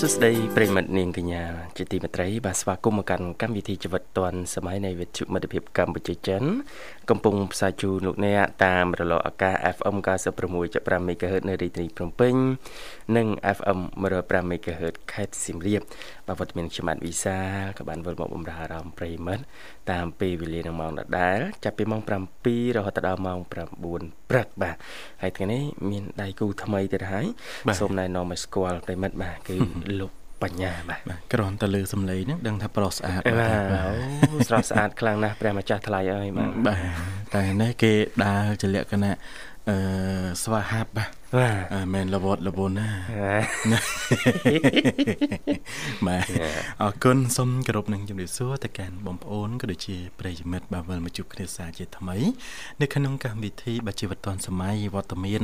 សុស្ដីប្រិមិត្តនាងកញ្ញាជាទីមេត្រីបាទស្វាគមន៍មកកាន់កម្មវិធីជីវិតឌွန်សម័យនៃវិទ្យុមិត្តភាពកម្ពុជាចិនកំពុងផ្សាយជូនលោកអ្នកតាមរលកអាកាស FM 96.5 MHz នៅរាជធានីភ្នំពេញ និង FM 105 MHz ខេត្តសៀមរាបបាទវត្តមានខ្ញុំបាទវិសាក៏បានវិលមកបំរើអារម្មណ៍ប្រិមិត្តតាមពេលវេលានឹងម៉ោងដដែលចាប់ពីម៉ោង7រហូតដល់ម៉ោង9ព្រឹកបាទហើយថ្ងៃនេះមានដៃគូថ្មីទៀតហើយសូមណែនាំឲ្យស្គាល់ប្រិមិត្តបាទគឺលោក បញ្ញាបាទគ្រាន់តែលើសំឡេងហ្នឹងដឹងថាប្រុសស្អាតបាទអូស្រស់ស្អាតខ្លាំងណាស់ព្រះម្ចាស់ថ្លៃអើយបាទបាទតែនេះគេដើរជាលក្ខណៈអឺស្វាហាប់បាទ បាទមែនលវត្តលវនណាបាទអរគុណសូមគោរពនឹងជំរាបសួរទៅកាន់បងប្អូនក៏ដូចជាប្រិយមិត្តបាទវិលមកជួបគ្នាសាជាថ្មីនៅក្នុងកម្មវិធីបាទជីវិតឌွန်សម័យវត្តមាន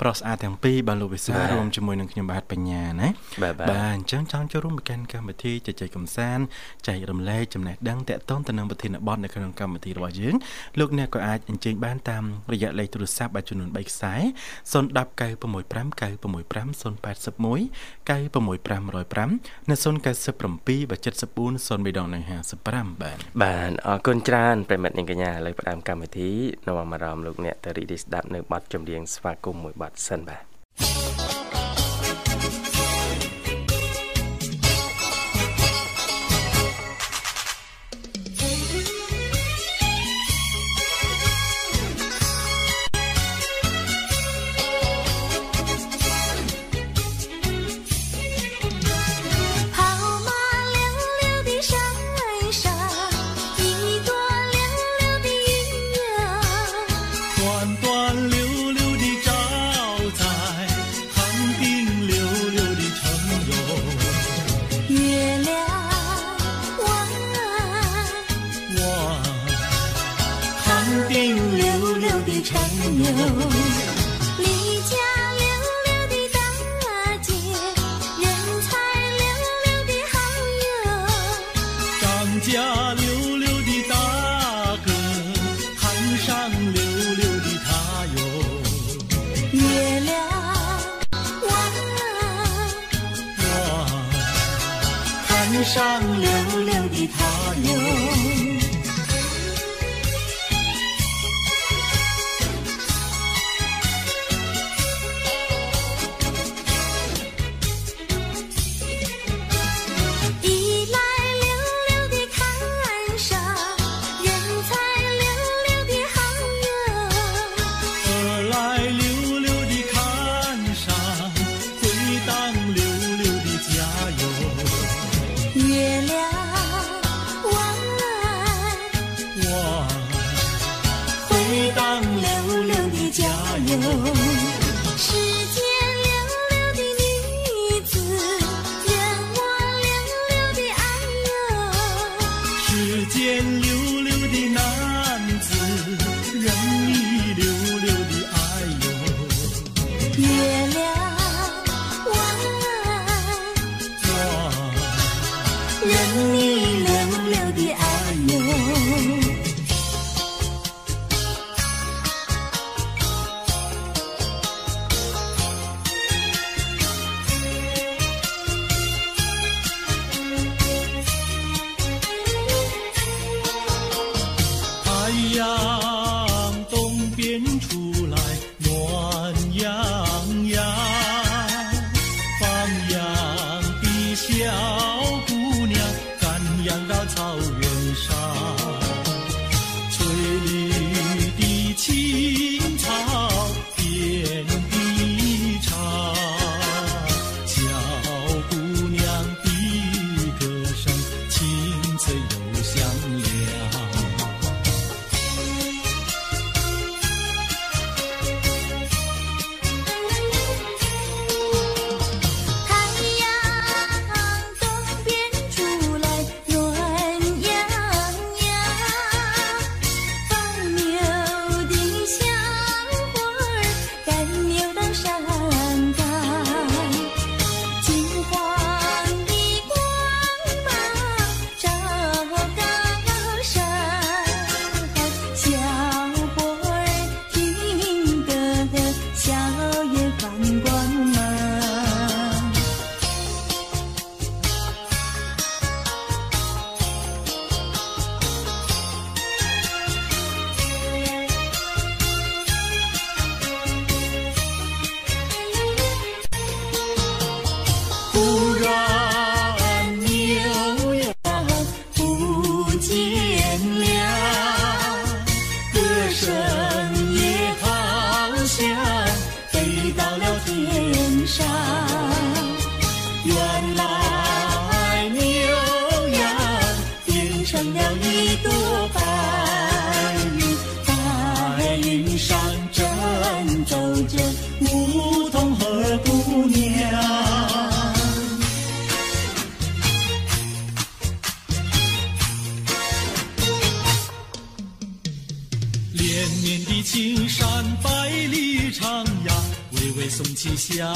ប្រុសស្អាតទាំងពីរបាទលោកវិសារួមជាមួយនឹងខ្ញុំបាទបញ្ញាណាបាទអញ្ចឹងចង់ចូលរួមមកកាន់កម្មវិធីជជែកកំសាន្តចែករំលែកចំណេះដឹងតាក់ទងទៅនឹងប្រធានបទនៅក្នុងកម្មវិធីរបស់យើងលោកអ្នកក៏អាចអញ្ជើញបានតាមរយៈលេខទូរស័ព្ទបាទចំនួន3ខ្សែ010 065 965 081 965 105និង097 74 03ដងនិង55បាទបាទអរគុណច្រើនប្រិមិត្តនាងកញ្ញាឥឡូវផ្ដើមកម្មវិធីនាំអារម្មណ៍លោកអ្នកទៅរីករាយស្ដាប់នៅបទចម្រៀងស្វាគមន៍មួយបទសិនបាទ 心相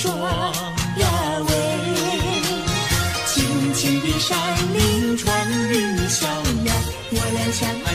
配成双呀喂。青青的山林穿云霄呀，我俩相爱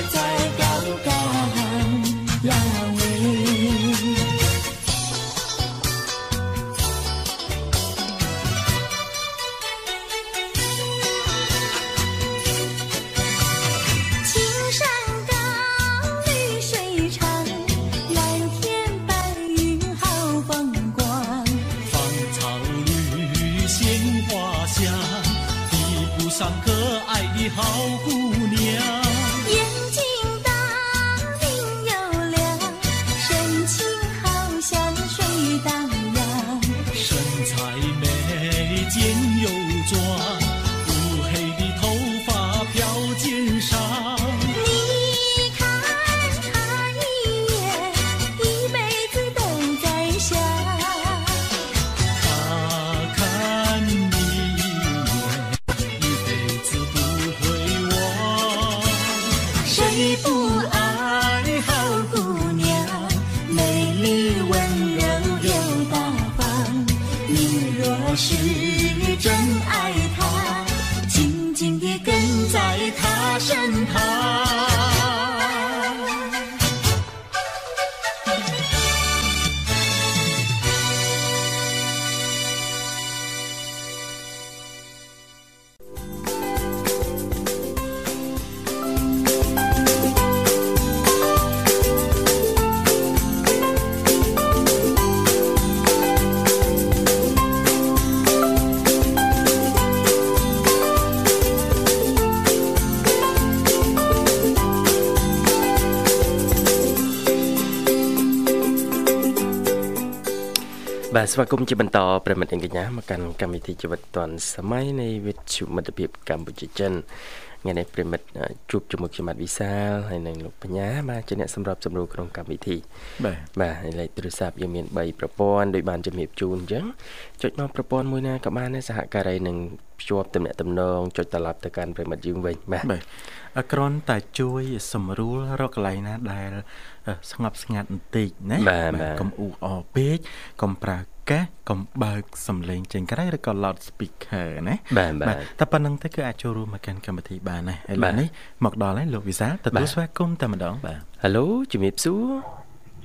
ស្វាគមន៍ជាបន្តប្រិមិត្តអង្គញ្ញាមកកាន់កម្មវិធីជីវិតឌွန်សម័យនៃវិទ្យុមិត្តភាពកម្ពុជាចិនថ្ងៃនេះប្រិមិត្តជួបជាមួយខ្ញុំបាទវិសាលហើយនិងលោកបញ្ញាបាទជាអ្នកសម្របសម្រួលក្នុងកម្មវិធីបាទបាទហើយលេខទូរស័ព្ទយើងមាន3ប្រព័ន្ធដោយបានជំរាបជូនអញ្ចឹងចុចមកប្រព័ន្ធមួយណាក៏បានដែរសហការីនឹងភ្ជាប់ទំនាក់ទំនងចុចត្រឡប់ទៅកាន់ប្រិមិត្តយើងវិញបាទបាទអក្រន់តែជួយសម្រួលរកកន្លែងណាដែលស្ងប់ស្ងាត់បន្តិចណាបាទកុំអ៊ូអពេកកុំប្រើ កាសកុំបើកសំឡេងចេញក្រៅឬក៏ loud speaker ណាបាទបាទតែប៉ុណ្្នឹងទៅគឺអាចចូលរួមមកកាន់កម្មវិធីបានណាឥឡូបាវទនេះមកដល់ហើយលោកវិសាលទទួលបាទស្វាគមន៍តែម្ដងបាទហៅឡូជំរាបសួរ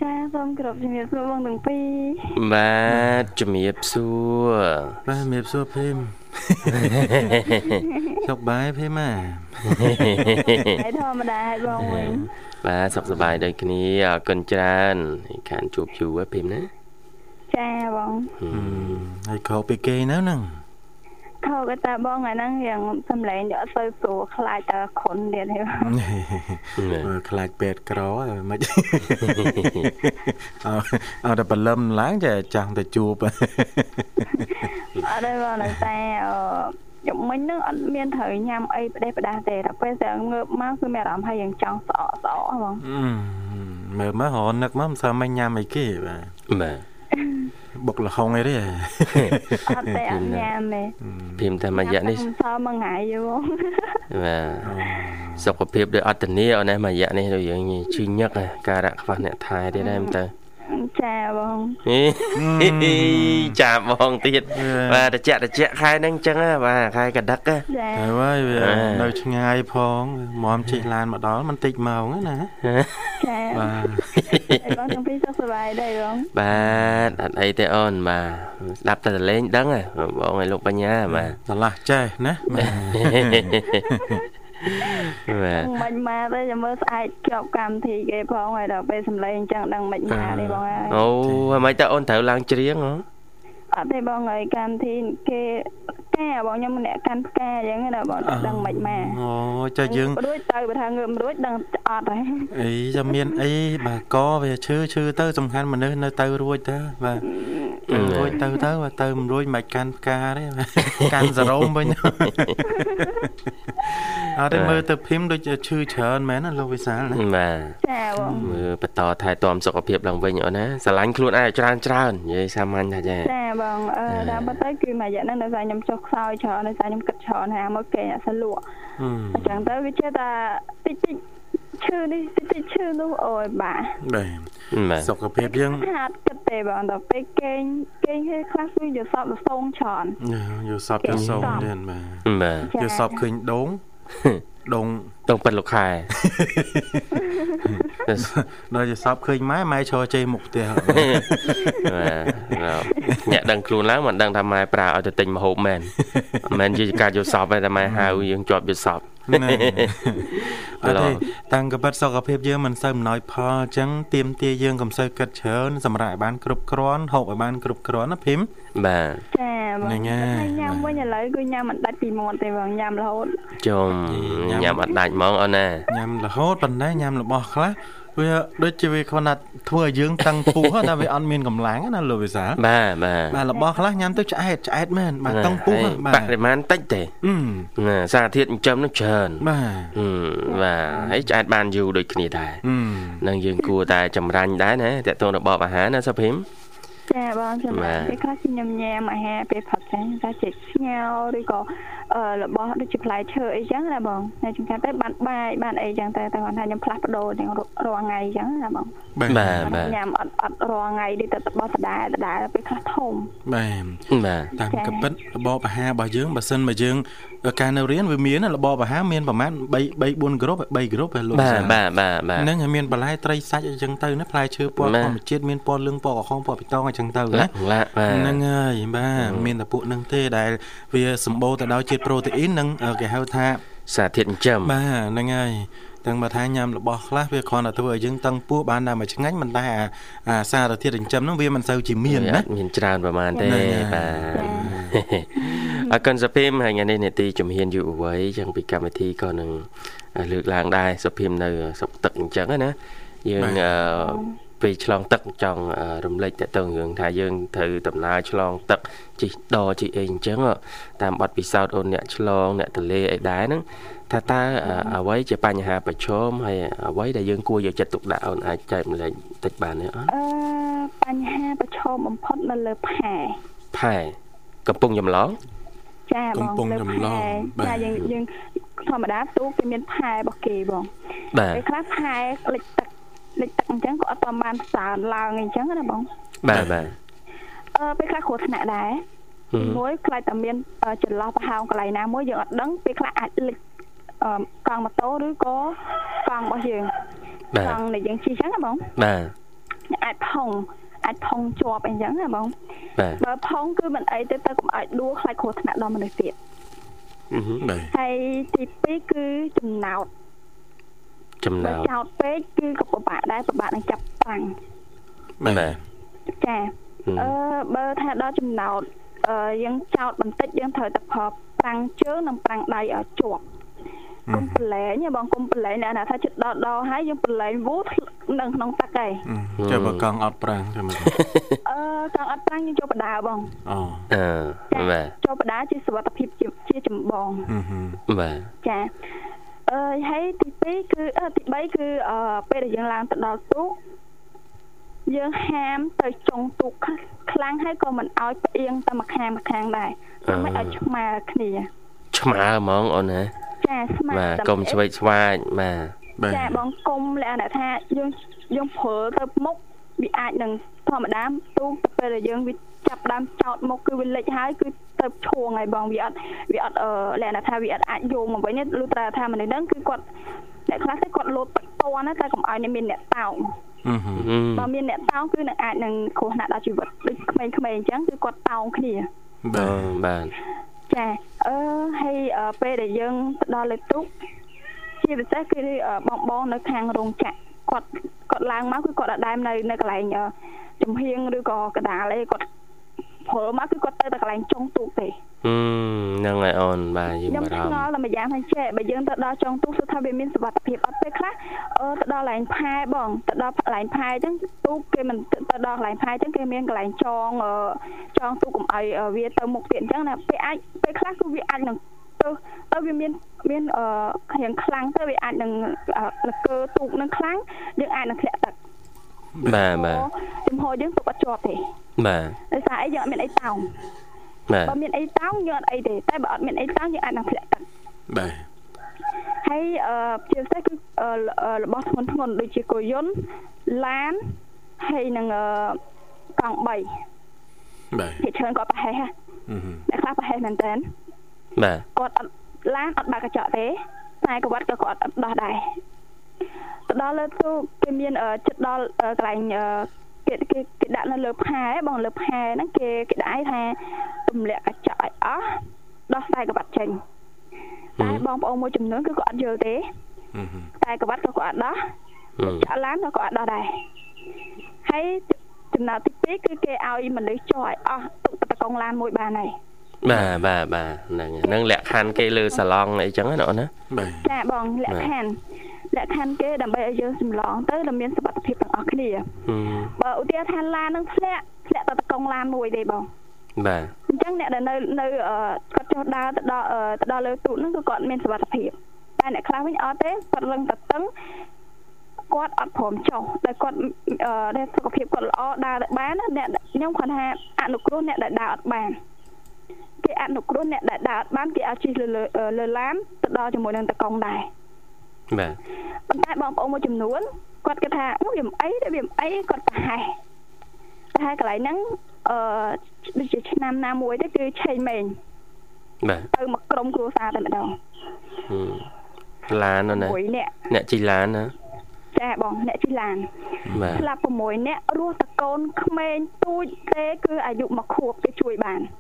ចាសូមគោរពជំរាបសួរបងទាំងពីរបាទជំរាបសួរបាទជំរាបសួរភីមសុខបាយភីមអាហើយធម្មតាហើយបងវិញបាទសុខសប្បាយដូចគ្នាអរគុណច្រើនខានជួបយូរហើយពេលណា ចាបងហើយក្រោកពីគេនៅហ្នឹងខោក៏តាបងអាហ្នឹងយ៉ាងសំឡេងយកអត់សូវស្រួលខ្លាចតែខុនទៀតហើយបងមើលខ្លាចពេទ្យក្រហើយមិនអើអត់តែបលឹមឡើងចាចង់ទៅជួបអត់ទេបងនៅតែអឺយប់មិញហ្នឹងអត់មានត្រូវញ៉ាំអីផ្ដេសផ្ដាស់ទេតែពេលស្ងើបមកគឺមានអារម្មណ៍ថាយ៉ាងចង់ស្អកស្អកបងមើលមើលរនឹកមកមិនសើមិនញ៉ាំអីគេបាទបាទ បុកលហុងអីទេអត់ទេអត់ញ៉ាំទេភីមតាមរយៈនេះខ្ញុំសល់មួយថ្ងៃយូរបងបាទសុខភាពដោយអត្តនីអូនណាមួយរយៈនេះដូចយើងឈឺញឹកហ៎ការៈខ្វះអ្នកថែទៀតដែរមើលទៅ ចាបងហេចាបងទៀតបាទតិចតិចខែហ្នឹងអញ្ចឹងហ៎បាទខែកដឹកហ៎ចាហើយវាអ่าនៅឆ្ងាយផងមមជិះឡានមកដល់មិនតិចម៉ោងទេណាចាបាទហើយបងទាំងពីរសុខសប្បាយដែរបងបាទអត់អីទេអូនបាទស្ដាប់តែសលេងដឹងហ៎បងឲ្យលោកបញ្ញាបាទឆ្លាស់ចេះណាបាទ បាទមិនមកទេចាំមើលស្អែកជាប់កម្មវិធីគេផងហើយដល់ពេលសម្លេងអញ្ចឹងដឹងមិនមកទេបងហើយអូហើយមិនតើអូនត្រូវឡើងច្រៀងហ៎អត់ទេបងហើយកម្មវិធីគេ ផ្កាបងខ្ញុំម្នាក់កាន់ផ្កាអញ្ចឹងណាបងដឹងមិនមកអូចុះយើងរួចទៅបើថាងើបមិនរួចដឹងអត់ហើយអីចាំមានអីបាទកវាឈឺឈឺទៅសំខាន់មនុស្សនៅទៅរួចទៅបាទទៅរួចទៅទៅបាទទៅមិនរួចមិនកាន់ផ្កាទេបាទកាន់សរោមវិញអត់ទេមើលទៅភីមដូចឈឺច្រើនមែនណាលោកវិសាលណាបាទចាបងមើលបន្តថែទាំសុខភាពឡើងវិញអូនណាស្រឡាញ់ខ្លួនឯងឲ្យច្រើនច្រើននិយាយសាមញ្ញថាចាចាបងអឺតាមពិតទៅគឺមួយរយៈហ្នឹងដោយសារខ្ញុំចុះខ្សោយច្រើនដោយសារខ្ញុំគិតច្រើនហើយមកគេអត់សលក់ហឹមអញ្ចឹងទៅវាជាតែតិចតិចឈឺនេះតិចតិចឈឺនោះអូយបាទបាទបាទសុខភាពយើងហាត់គិតទេបងដល់ពេលគេងគេងគេខ្លះគឺយកសពទៅសងច្រើនយកសពយកសងទៀតបាទបាទយកសពឃើញដង ដងតុងប៉ិតលោកខែដល់យកសពឃើញម៉ែម៉ែឈរជេរមុខផ្ទះបាទអ្នកដឹងខ្លួនឡើងមិនដឹងថាម៉ែប្រើឲ្យទៅទិញម្ហូបមែនមិនមែនជាការយកសពទេតែម៉ែហៅយើងជាប់យកសព ណែអត់ទេតាំងកបិតសុខភាពយើងមិនសូវអំណោយផលអញ្ចឹងទៀមទាយើងកុំសូវគិតច្រើនសម្រាប់ឲ្យបានគ្រប់គ្រាន់ហូបឲ្យបានគ្រប់គ្រាន់ណាភីមបាទចាបងហ្នឹងហើយហើយញ៉ាំវិញឥឡូវគឺញ៉ាំមិនដាច់ពីមាត់ទេបងញ៉ាំរហូតជុំញ៉ាំអត់ដាច់ហ្មងអូនណាញ៉ាំរហូតប៉ុន្តែញ៉ាំរបស់ខ្លះ វាដូចជាវាគាត់ថាធ្វើឲ្យយើងតឹងពោះតែវាអត់មានកម្លាំងណាលោកវិសាលបាទបាទបាទរបស់ខ្លះញ៉ាំទៅឆ្អែតឆ្អែតមែនបាទតឹងពោះហើយបាបទរិមាណតិចទេអឺណាសារធាតុចិញ្ចឹមនោះច្រើនបាទហឹមបាទហើយឆ្អែតបានយូរដូចគ្នាដែរអឺនឹងយើងគួរតែចម្រាញ់ដែរណាតើតើរបបអាហារណាសុភីម ចាបងចាំបាទពេលខ្លះគឺញ៉ាំញ៉ាំអាហារពេលផឹកចឹងតែជាស្ងោរឬក៏អឺរបស់ដូចជាផ្លែឈើអីចឹងណាបងតែចំការទៅបានបាយបានអីចឹងតែតែគាត់ថាខ្ញុំផ្លាស់ប្ដូរទាំងរាល់ថ្ងៃចឹងណាបងបាទបាទបាទញ៉ាំអត់អត់រាល់ថ្ងៃដូចតែរបស់ដដែលដដែលពេលខ្លះធំបាទបាទតាមកបិតរបបអាហាររបស់យើងបើសិនមកយើងការនៅរៀនវាមានណារបបអាហារមានប្រហែល3 3 4គ្រុប3គ្រុបឯលោកបាទសាបាទបាទបាទហ្នឹងហើយមានបន្លែត្រីសាច់អីចឹងទៅណាផ្លែឈើពណ៌បាទធម្មជាតិមានពណ៌លឿងពណ៌ក្រហមពណ៌បៃតងអីចឹងទៅឡាណាក់ឡាក់បាទហ្នឹងហើយបាទមានតែពួកហ្នឹងទេដែលវាសម្បូរទៅដោយជាតិប្រូតេអ៊ីននិងគេហៅថាសារធាតុចិញ្ចឹមបាទហ្នឹងហើយទាំងបើថាញ៉ាំរបស់ខ្លះវាគ្រាន់តែធ្វើឲ្យយើងតឹងពោះបានតែមួយឆ្ងាញ់មិនតែអាអាសារធាតុចិញ្ចឹមហ្នឹងវាមិនសូវជាមានវាអណាត់មានច្រើនប្រហែលទេហ្នឹងហើយបាទអរគុណសុភីមហើយថ្ងៃនេះនេតិជំហានយុវវ័យចឹងពីកម្មវិធីក៏នឹងលើកឡើងដែរសុភីមនៅសុកទឹកអញ្ចឹងណាយើងអឺ ពេលឆ្លងទឹកចង់អឺរំលេចតទៅរឿងថាយើងត្រូវដំណើរឆ្លងទឹកជិះដជិះអីអញ្ចឹងតាមបទពិសោធន៍អូនអ្នកឆ្លងអ្នកទលេអីដែរហ្នឹងថាតើអឺអ្វីជាបញ្ហាប្រឈមហើយអ្វីដែលយើងគួរយកចិត្តទុកដាក់អូនអាចចែកម្លែកតិចបានទេអត់អឺបញ្ហាប្រឈមបំផុតនៅលើផែផែកំពុងចម្លងចាបងកំពុងលើចម្លងផែបាទចាយើងយើងធម្មតាទូកគេមានផែរបស់គេបងបាទពេលខ្លះផែលិចទឹក លិចទឹកអញ្ចឹងក៏អត់ប្រហែលសើនឡើងអីចឹងណាបងបាទបាទអអឺពេលខ្លះគ្រោះថ្នាក់ដែរហឹមមួយខ្លាចតែមានអឺចន្លោះប្រហោងកន្លែងណាមួយយើងអត់ដឹងពេលខ្លះអាចលិចអឺកង់ម៉ូតូឬក៏កង់របស់យើងបាទកង់ដែលយើងជិះអញ្ចឹងណាបងបាទអាចផុងអាចផុងជាប់អីចឹងណាបងបាទបើផុងគឺមិនអីទេទៅកុំឲ្យដួលខ្លាចគ្រោះថ្នាក់ដល់មនុស្សទៀតអឺហឹមបាទហើយទី2គឺចំណោត ចំណោបើទចោតពេកគឺក៏ពិបាកដែរពិបាកនឹងចាប់ប្រាំងបាទបាទចាហឹមអឺបើថាដល់ចំណោតអឺយើងចោតបន្តិចយើងត្រូវតែប្រើប្រាំងជើងនិងប្រាំងដៃឲ្យជាប់កុំប្រឡែងទេបងកុំប្រឡែងអ្នកណាថាចិត្តដល់ដល់ហើយយើងប្រឡែងវូនៅក្នុងទឹកឯងចាំបើកង់អត់ប្រាំងចាំមើលអឺចង់អត់ប្រាំងយើងចូលបដាបងអូអឺបាទចូលបដាជាសុវត្ថិភាពជាជាចម្បងហឹមហឹមបាទចា អឺហើយទី2គឺអឺទី3គឺអឺពេលដែលយើងឡើងទៅដល់ទូកយើងហាមទៅចុងទូកខ្លាំងហើយក៏មិនឲ្យផ្អៀងទៅម្ខាងម្ខាងដែរដើម្បីឲ្យឆ្មាគ្នាឆ្មាហ្មងអូនណាចាស្មាបាទដើម្បីកុំឆ្វេកឆ្វាយបាទបាទចាបងគុំលក្ខណៈថាយើងយើងព្រើទៅមុខ វាអាចនឹងធម្មតាទូកទៅពេលដែលយើងវាចាប់ដើមចោតមុខគឺវាលិចហើយគឺទៅឈួងហើយបងវាអត់វាអត់អឺលក្ខណៈថាវាអត់អាចយោងមកវិញទេលុះត្រាថាមនុស្សហ្នឹងគឺគាត់អ្នកខ្លះទៅគាត់លោតបាត់តណាតែកុំឲ្យអ្នកមានអ្នកតោងហឹមហឹមហឹមបើមានអ្នកតោងគឺនឹងអាចនឹងគ្រោះថ្នាក់ដល់ជីវិតដូចក្មេងៗអញ្ចឹងគឺគាត់តោងគ្នាបាអូទបាទចាអឺហើយអឺពេលដែលយើងទៅដល់លើទូកជាពិសេសគឺអឺបងបងនៅខាងរោងចក្រ គាត់គាត់ឡើងមកគឺគាត់អត់ដើមនៅនៅកន្លែងអឺចំហៀងឬក៏កដាលអីគាត់ព្រលមកគឺគាត់ទៅតែកន្លែងចុងទូកទេហឹមហ្នឹងហើយអូនបាទយើងខ្ញុំបារឆ្ងម្ភល់តែម្យ៉ាងថាចេះបើយើងទៅដល់ចុងទូកគឺថាវាមានសុវត្ថិភាពអត់ពេលខ្លះអឺទៅដល់កន្លែងផែបងទៅដល់កន្លែងផែអញ្ចឹងទូកគេមិនទៅដល់កន្លែងផែអញ្ចឹងគេមានកន្លែងចងអឺចងទូកកុំឲ្យអឺវាទៅមុខទៀតអញ្ចឹងណាពេលអាចពេលខ្លះគឺវាអាចនឹង ទៅទៅវាមានមានអឺរៀងខ្លាំងទៅវាអាចនឹងអឺលកើទូកនឹងខ្លាំងយើងអាចនឹងធ្លាក់ទឹកបាទបាទចំហយើងទូកអត់ជាប់ទេបាទដោយសារអីយើងអត់មានអីតោងបាទបើមានអីតោងយើងអត់អីទេតែបើអត់មានអីតោងយើងអាចនឹងធ្លាក់ទឹកបាទហើយអឺជាពិសេសគឺអឺអឺរបស់ធ្ងន់ធ្ងន់ដូចជាកុយន្តឡានហើយនឹងអឺកង់3បាទគេច្រើនគាត់ប្រហែសហ៎ហឹមហឹមអ្នកខ្លះប្រហែសមែនតើ បាទគាត់អត់ឡានអត់បើកកញ្ចក់ទេតែក៏វត្តក៏គាត់អត់ដោះដែរទៅដល់លើទូកគេមានអឺចិត្តដល់អឺកន្លែងអឺគេគេគេដាក់នៅលើផែបងលើផែហ្នឹងគេគេដាក់ឲ្យថាទម្លាក់កញ្ចក់ឲ្យអស់ដោះខ្សែក្បាត់ចេញតែបងប្អូនមួយចំនួនគឺគាត់អត់យល់ទេហឹមហឹមតែក្បាត់ក៏គាត់អត់ដោះហឹមចាក់ឡានក៏គាត់អត់ដោះដែរហើយចំណុចទី2គឺគេឲ្យមនុស្សចុះឲ្យអស់ទុកតកងឡានមួយបានហើយ បាទបាទបាទហ្នឹងហើយហ្នឹងលក្ខខណ្ឌគេលើសាឡុងអីចឹងណាអូនណាបាទចាបងលក្ខខណ្ឌលក្ខខណ្ឌគេដើម្បីឲ្យយើងសម្លងទៅដែលមានសុវត្ថិភាពទាំងអស់គ្នាហឹមបើឧទាហរណ៍ថាឡាននឹងធ្លាក់ធ្លាក់ទៅតកងឡានមួយទេបងបាទអញ្ចឹងអ្នកដែលនៅនៅអឺគាត់ចុះដើរទៅដល់អឺទៅដល់លើទូកហ្នឹងគឺគាត់មានសុវត្ថិភាពតែអ្នកខ្លះវិញអត់ទេគាត់លឹងតតឹងគាត់អត់ព្រមចុះតែគាត់អឺដែលសុខភាពគាត់ល្អដើរទៅបានណាអ្នកខ្ញុំគាត់ថាអនុគ្រោះអ្នកដែលដើរអត់បាន គេអនុគ្រោះអ្នកដែលដើរអត់បានគេឲ្យជិះលើលើលើឡានទៅដល់ជាមួយនឹងតកងដែរបាទប៉ុន្តែបងប្អូនមួយចំនួនគាត់គិតថាអូវាមិនអីទេវាមិនអីគាត់ប្រហែសប្រហែសកន្លែងហ្នឹងអឺដូចជាឆ្នាំណាមួយទៅគឺឆេងម៉េងបាទទៅមកក្រុមគ្រួសារតែម្ដងហឹមឡានអូនណា6នាក់អ្នកជិះឡានណាចាបងអ្នកជិះឡានបាទស្លាប់6នាក់រស់តកូនក្មេងទូចទេគឺអាយុមួយខួបគេជួយបានហឹម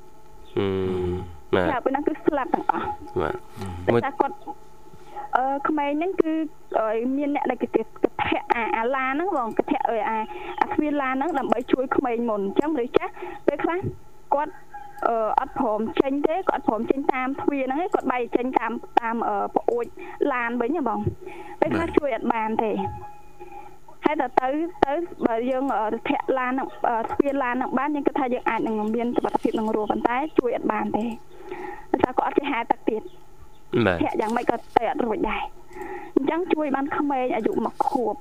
បាទស្លាប់ពេលហ្នឹងគឺស្លាប់ទាំងអស់បាទតែមួយថាគាត់អឺក្មេងហ្នឹងគឺឲ្យមានអ្នកដែលគេទៅកធៈអាអាឡានហ្នឹងបងកធៈអើយអាអាស្វៀនឡានហ្នឹងដើម្បីជួយក្មេងមុនអញ្ចឹងឬចាស់ពេលខ្លះគាត់អឺអត់ព្រមចេញទេគាត់អត់ព្រមចេញតាមទ្វារហ្នឹងឯងគាត់បែកចេញតាមតាមអឺប្អួចឡានវិញហ៎បងពេលខ្លះជួយអត់បានទេ ហើយទៅទៅទៅបើយើងអឺធាក់ឡានហ្នឹងអឺស្វៀនឡានហ្នឹងបានយើងគិតថាយើងអាចនឹងមានសុខភាពនឹងរស់ប៉ុន្តែជួយអត់បានទេដោយសារគាត់អត់ចេះហែទឹកទៀតបាទធាក់យ៉ាងម៉េចក៏ទៅអត់រួចដែរអញ្ចឹងជួយបានក្មេងអាយុមួយខួប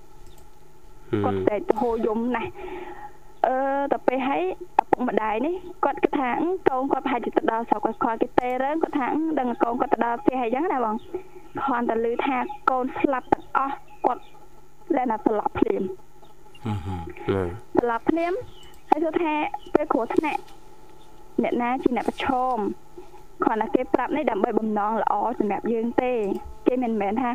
ហឹមគាត់តែទៅហូរយំណាស់អឺទៅពេលហើយឪពុកម្ដាយនេះគាត់គិតថាអឺកូនគាត់ប្រហែលជាទៅដល់ស្រុកគាត់គាត់គេទេរើគាត់ថាអឺដឹងកូនគាត់ទៅដល់ផ្ទះអីចឹងណាបងគ្រាន់តែឮថាកូនស្លាប់ទាំងអស់គាត់ លែណាស្លាប់ភ្លាមហឹមហឹមហឹមស្លាប់ភ្លាមហើយគាត់ថាពេលគ្រោះថ្នាក់អ្នកណាជាអ្នកប្រឈមគ្រាន់តែគេប្រាប់នេះដើម្បីបំណងល្អសម្រាប់យើងទេ គេមិនមែនថា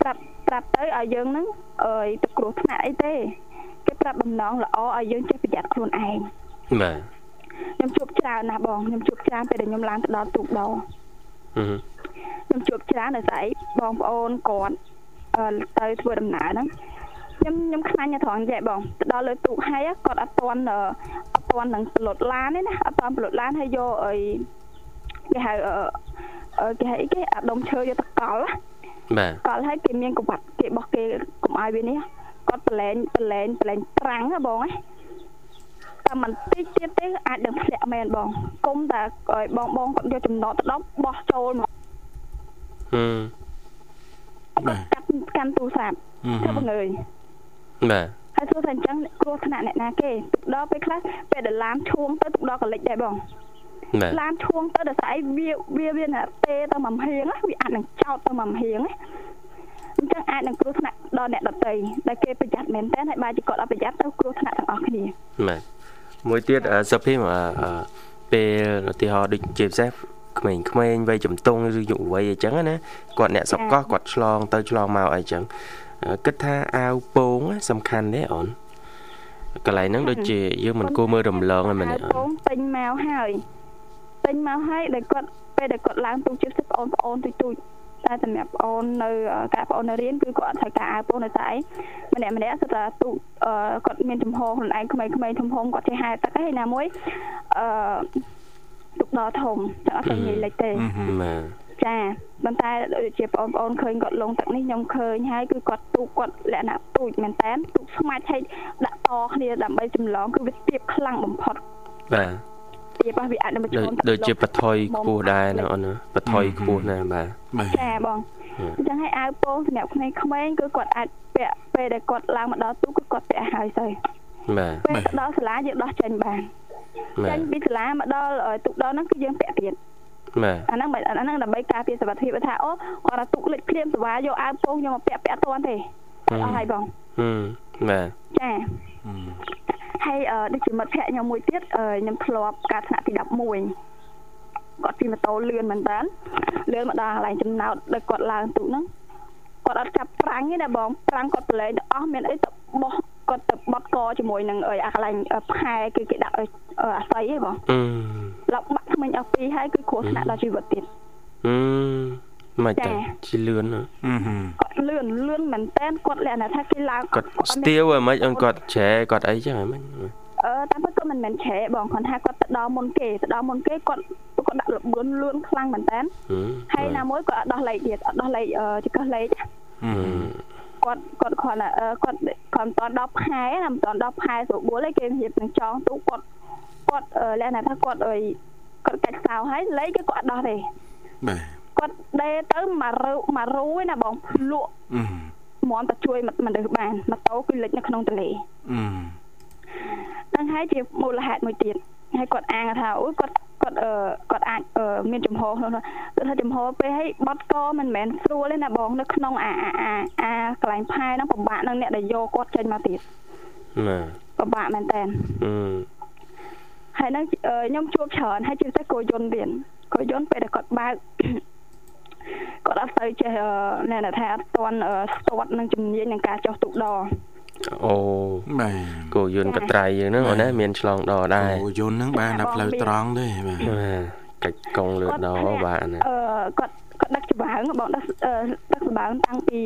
ប្រាប់ប្រាប់ទៅឲ្យយើងនឹងអើយទៅគ្រោះថ្នាក់អីទេគេប្រាប់បំណងល្អឲ្យយើងចេះប្រយ័ត្នខ្លួនឯងបាទខ្ញុំជួបច្រើនណាស់បងខ្ញុំជួបច្រើនពេលដែលខ្ញុំឡើងទៅដល់ទូកដោហឹមខ្ញុំជួបច្រើនដោយសារអីបងប្អូនគាត់អឺទៅធ្វើដំណើរហ្នឹង ខ្ញុំខ្ញុំខ្លាញ់ត្រង់ចេះបងទៅដល់លើទូកហើយគាត់អត់ទាន់អឺអត់ទាន់នឹងប្លុតឡានទេណាអត់ទាន់ប្លុតឡានហើយយកអីគេហៅអឺអឺគេហៅអីគេអាដុំឈើយកទៅកល់ណាបាទកល់ហើយគេមានកវ៉ាត់គេបោះគេកុំឲ្យវានេះគាត់ប្រឡែងប្រឡែងប្រឡែងប្រាំងណាបងណាតែមិនតិចទៀតទេអាចនឹងធ្លាក់មែនបងគុំតែឲ្យបងបងគាត់យកចំណតទៅដល់បោះចូលមកហឹមបាទកាត់កាន់ទូរស័ព្ទហឹមធ្វើបង្ើយ បាទហើយសួរថាអញ្ចឹងគ្រោះថ្នាក់អ្នកណាគេទឹកដល់ពេលខ្លះពេលដែលឡានឈួងទៅទឹកដល់កលិចដែរបងបាទឡានឈួងទៅដល់ស្អីវាវាវាណាទេទៅមួយហៀងណាវាអាចនឹងចោតទៅមួយហៀងណាអញ្ចឹងអាចនឹងគ្រោះថ្នាក់ដល់អ្នកដតីដែលគេប្រយ័ត្នមែនតើហើយបើជាគាត់អត់ប្រយ័ត្នទៅគ្រោះថ្នាក់ទាំងអស់គ្នាបាទមួយទៀតអឺសុភីមអឺអឺពេលឧទាហរណ៍ដូចជាពិសេសក្មេងក្មេងវ័យជំទង់ឬយុវវ័យអញ្ចឹងណាគាត់អ្នកសកលគាត់ឆ្លងទៅឆ្លងមកអីចឹងអឺ គិតថាអាវពោងណាសំខាន់ទេអូនកន្លែងហ្នឹងដូចជាយើងមិនគួរមើលរំលងហ្នឹងមែនទេហើយបងទិញមកហើយទិញមកហើយដែលគាត់ពេលដែលគាត់ឡើងទូជិះបងប្អូនទូចទូចតែសម្រាប់បងអូននៅការបងអូននៅរៀនគឺគាត់អត់ត្រូវការអាវពោងនៅតែឯងម្នាក់ម្នាក់សុទ្ធតែទូអឺគាត់មានចំហខ្លួនឯងក្មេងៗធំធំគាត់ចេះហែទឹកហើយណាមួយអឺទុកដល់ធំចឹងអត់ទៅងាយលិចទេបាទ ចាប៉ុន្តែដូចជាបងប្អូនឃើញគាត់លងទឹកនេះខ្ញុំឃើញហើយគឺគាត់ទូកគាត់លក្ខណៈទូចមែនតើទូកស្មាច់ឲ្យដាក់តគ្នាដើម្បីចម្លងគឺវាទៀបខ្លាំងបំផុតបាទទៀបវាអាចនឹងមកដូចចូលដូចជាបថុយខ្ពស់ដែរណាអូនណាបថុយខ្ពស់ណាស់បាទបាទចាបងហឹមអញ្ចឹងឲ្យអាវពោងសម្រាប់ក្មេងៗគឺគាត់អាចពាក់ពេលដែលគាត់ឡើងមកដល់ទូកគឺគាត់ពាក់ហើយទៅបាទពេលទៅដល់សាលាយើងដោះចេញបានបាចេទញពីសាលាមកដល់ទូកដល់ហ្នឹងគឺយើងពាក់ទៀត បាទអាហ្នឹងមិនអាហ្នឹងដើម្បីការពារសុខភាពថាអូគាត់ថាទូកលិចភ្លាមសវ៉ាយកអាវពោងយកមកពាក់ពាក់អត់ទាន់ទេអស់ហើយបងហឹមបាទចាហើយអឺដូចជាមិត្តភក្តិខ្ញុំមួយទៀតអឺខ្ញុំធ្លាប់ការថ្នាក់ទី11គាត់ជិះម៉ូតូលឿនមែនតើលឿនមកដល់កន្លែងចំណោតដែលគាត់ឡើងទូកហ្នឹងគាត់អត់ចាប់ប្រាំងទេណាបងប្រាំងគាត់ប្រឡែងទៅអស់មានអីទៅបោះគាត់ទៅបត់កជាមួយនឹងអីអាកន្លែងផែគឺគេដាក់ឲ្យអឺអាស័យឯងបងអឺឡប់បា ក់ក្មេងអស់ពីរហើយគឺគ្រោះថ្នាក់ដល់ជីវិតទៀតអឺមិនចាទៅជាលឿនណាហឹមហឹមគាត់លឿនលឿនមែនតើគាត់លក្ខណៈថាគេឡើងគាត់អត់ស្មានទាវឲ្យមិនអឹងគាត់ច្រែគាត់អីចឹងហ៎មិនអឺតាមពិតក៏មិនមែនឆែបងគាត់ថាគាត់ទៅដល់មុនគេទៅដល់មុនគេគាត់គាត់ដាក់លបឿនលឿនខ្លាំងមែនតើហឹមហើយណាមួយគាត់អត់ដោះលេខទៀតអត់ដោះលេខអឺចង្កឹះលេខហឹមគាត់គាត់គ្រាន់តែអឺគាត់គាត់មិនតាន់ដល់ផែណាមិនតាន់ដល់ផែស្រួលបួលទេគេរៀបនឹងចងទូគាត់គាត់អឺលក្ខណៈថាគាត់អី គាត់កាច់សៅហើយលេខគឺគាត់អត់ដោះទេបាទគាត់ដេទៅមួយរូមួយរូឯណាបងលក់ហឹមមមតែជួយមនុស្សបានម៉ូតូគឺលិចនៅក្នុងទន្លេហឹមហ្នឹងហើយជាមូលហេតុមួយទៀតហើយគាត់អាងថាអូយគាត់គាត់អឺគាត់អាចអឺមានចំហក្នុងនោះគាត់ថាចំហពេលឲ្យបត់កមិនមែនស្រួលទេណាបងនៅក្នុងអាអាអាអាកន្លែងផែហ្នឹងពិបាកនឹងអ្នកដែលយកគាត់ចេញមកទៀតបាទពិបាកមែនតើអឺ ហើយហ្នឹងអឺខ្ញុំជួបច្រើនហើយជាពិសេសគោយន្តទៀតគោយន្តពេលដែលគាត់បើកគាត់អត់ទៅចេះអឺណែនថាអត់ទាន់អឺស្ទាត់នឹងជំនាញនឹងការចោះទូកដរអូបាទគោយន្តកត្រៃយើងហ្នឹងអូនណាមានឆ្លងដដែរអូយន្តហ្នឹងបានដល់ផ្លូវត្រង់ទេបាទបាទកាច់កង់លឿនដបាទណាអឺគាត់គាត់ដឹកច្បាងបងដឹកអឺដឹកច្បាងតាំងពី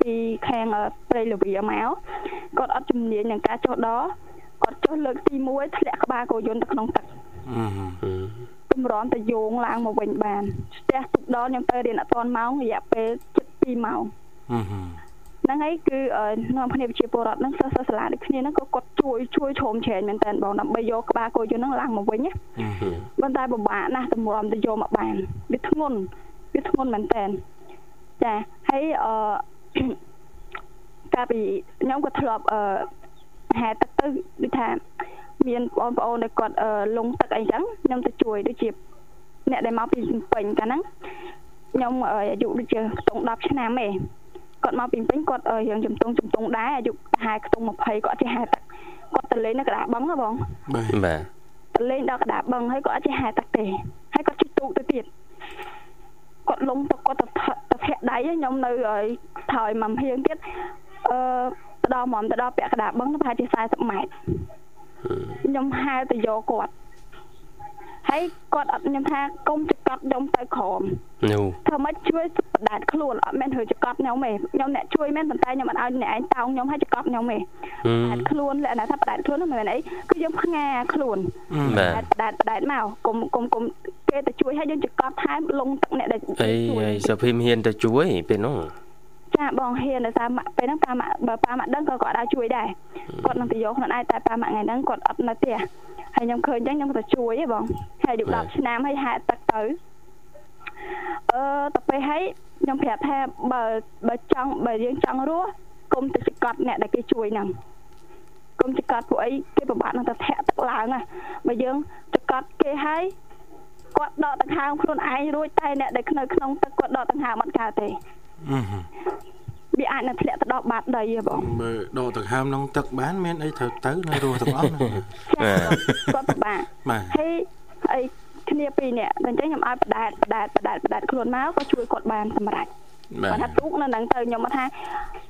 ពីខាងអឺព្រៃលវីមកគាត់អត់ជំនាញនឹងការចុះដរ គាត់ចុះលើកទី1ធ្លាក់ក្បាលគោយន្តទៅក្នុងទឹកហឹមអឺកម្រាន់តែយោងឡើងមកវិញបានស្ទះទឹកដរខ្ញុំទៅរៀនអត់ទាន់ម៉ោងរយៈពេល7ម៉ោងហឹមហឹមហ្នឹងហើយគឺអឺនាំគ្នាប្រជាពលរដ្ឋហ្នឹងសិស្សសិស្សសាលាដូចគ្នាហ្នឹងក៏គាត់ជួយជួយជ្រោមជ្រែងមែនតើបងដើម្បីយកក្បាលគោយន្តហ្នឹងឡើងមកវិញណាហឹមហឹមប៉ុន្តែពិបាកណាស់តម្រាំទៅយកមកបានវាធ្ងន់វាធ្ងន់មែនតើចាហើយអឺកាលពីខ្ញុំក៏ធ្លាប់អឺ ហែទឹកទៅដូចថា មានបងប្អូនដែលគាត់អឺលងទឹកអីចឹងខ្ញុំទៅជួយដូចជាអ្នកដែលមកពីភ្នំពេញកាលហ្នឹងខ្ញុំអឺអាយុដូចជាខ្ទង់10ឆ្នាំឯងគាត់មកពីភ្នំពេញគាត់អឺរៀងជំទង់ជំទង់ដែរអាយុប្រហែលខ្ទង់20គាត់ចេះហែទឹកគាត់ទៅលេងនៅកណ្ដាលបឹងហ៎បងបាទបាទទៅលេងដល់កណ្ដាលបឹងហើយគាត់អត់ចេះហែទឹកទេហើយគាត់ជិះទូកទៅទៀតគាត់លងទៅគាត់ទៅផឹកទៅធាក់ដៃហើយខ្ញុំនៅឲ្យថយមួយហៀងទៀតអឺ ទៅដល់ហ្មងទៅដល់ពាក់កណ្ដាលបឹងទៅប្រហែលជា40ម៉ែត្រខ្ញុំហែទៅយកគាត់ហើយគាត់អត់ខ្ញុំថាកុំចកត់ខ្ញុំទៅក្រោមនោះធ្វើម៉េចជួយបដាតខ្លួនអត់មែនធ្វើចកត់ខ្ញុំទេខ្ញុំអ្នកជួយមែនប៉ុន្តែខ្ញុំអត់ឲ្យអ្នកឯងតោងខ្ញុំឲ្យចកត់ខ្ញុំទេហឹបដាតខ្លួនលក្ខណៈថាបដាតខ្លួនហ្នឹងមិនមែនអីគឺយើងផ្ងាខ្លួនបាទបដាតបដាតមកកុំកុំកុំគេទៅជួយឲ្យយើងចកត់ថែមលងទឹកអ្នកដែលអីជួយហើយសុភីមហ៊ានទៅជួយពេលនោះ ចាបងហ៊ានដោយសារម៉ាក់ពេលហ្នឹងប៉ាម៉ាក់បើប៉ាម៉ាក់ដឹងក៏គាត់អាចជួយដែរគាត់នឹងទៅយកខ្លួនឯងតែប៉ាម៉ាក់ថ្ងៃហ្នឹងគាត់អត់នៅផ្ទះហើយខ្ញុំឃើញអញ្ចឹងខ្ញុំទៅជួយហ៎បងហើយយូរ10ឆ្នាំហើយហែកទឹកទៅអឺទៅពេលហើយខ្ញុំប្រាប់ថាបើបើចង់បើយើងចង់រស់កុំទៅចកត់អ្នកដែលគេជួយហ្នឹងកុំចកត់ពួកអីគេពិបាកនឹងទៅធាក់ទឹកឡើងណាបើយើងចកត់គេហើយគាត់ដកដង្ហើមខ្លួនឯងរួចតែអ្នកដែលនៅក្នុងទឹកគាត់ដកដង្ហើមអត់កើតទេអឺហឺ វាអាចនឹងធ្លាក់ទៅដល់បាតដីហ៎បងបើដកដង្ហើមក្នុងទឹកបានមានអីត្រូវទៅនៅរស់ទាំងអស់ណាចាគាត់ពិបាកបាទហើយអីគ្នាពីរនាក់តែអញ្ចឹងខ្ញុំឲ្យបដាតបដាតបដាតបដាតខ្លួនមកក៏ជួយគាត់បានសម្រេចបាគាត់ទថាទូកនៅហ្នឹងទៅខ្ញុំមកថា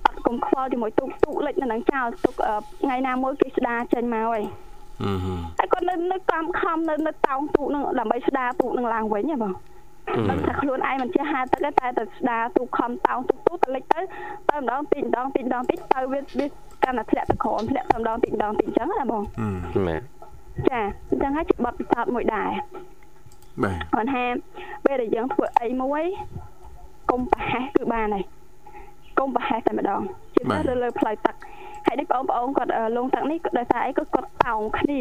អត់កុំខ្វល់ជាមួយទូកទូកលិចនៅហ្នឹងចោលទូកអឺថ្ងៃណាមួយគេស្ដារចេញមកហើយអឺហឺហើយគាត់នៅនៅកំខំនៅនៅតោងទូកហ្នឹងដើម្បីស្ដារទូកហ្នឹងឡើងវិញហ៎បង ដឹងថាខ្លួនឯងមិនចេះហាលទឹកទេតែទៅស្ដារទូកខំតោងទូកទូកទៅលិចទៅទៅម្ដងតិចម្ដងតិចម្ដងតិចទៅវាវាកាន់តែធ្លាក់ទៅក្រោមធ្លាក់ទៅម្ដងតិចម្ដងតិចអញ្ចឹងណាបងអឺបាទចាអញ្ចឹងហើយជាបទពិសោធន៍មួយដែរបាទគាត់ថាពេលដែលយើងធ្វើអីមួយកុំប្រហែសគឺបានហើយកុំប្រហែសតែម្ដងជាទៅលើលើផ្លូវទឹកហើយនេះបងប្អូនគាត់អឺលងទឹកនេះក៏ដោយសារអីក៏គាត់តោងគ្នា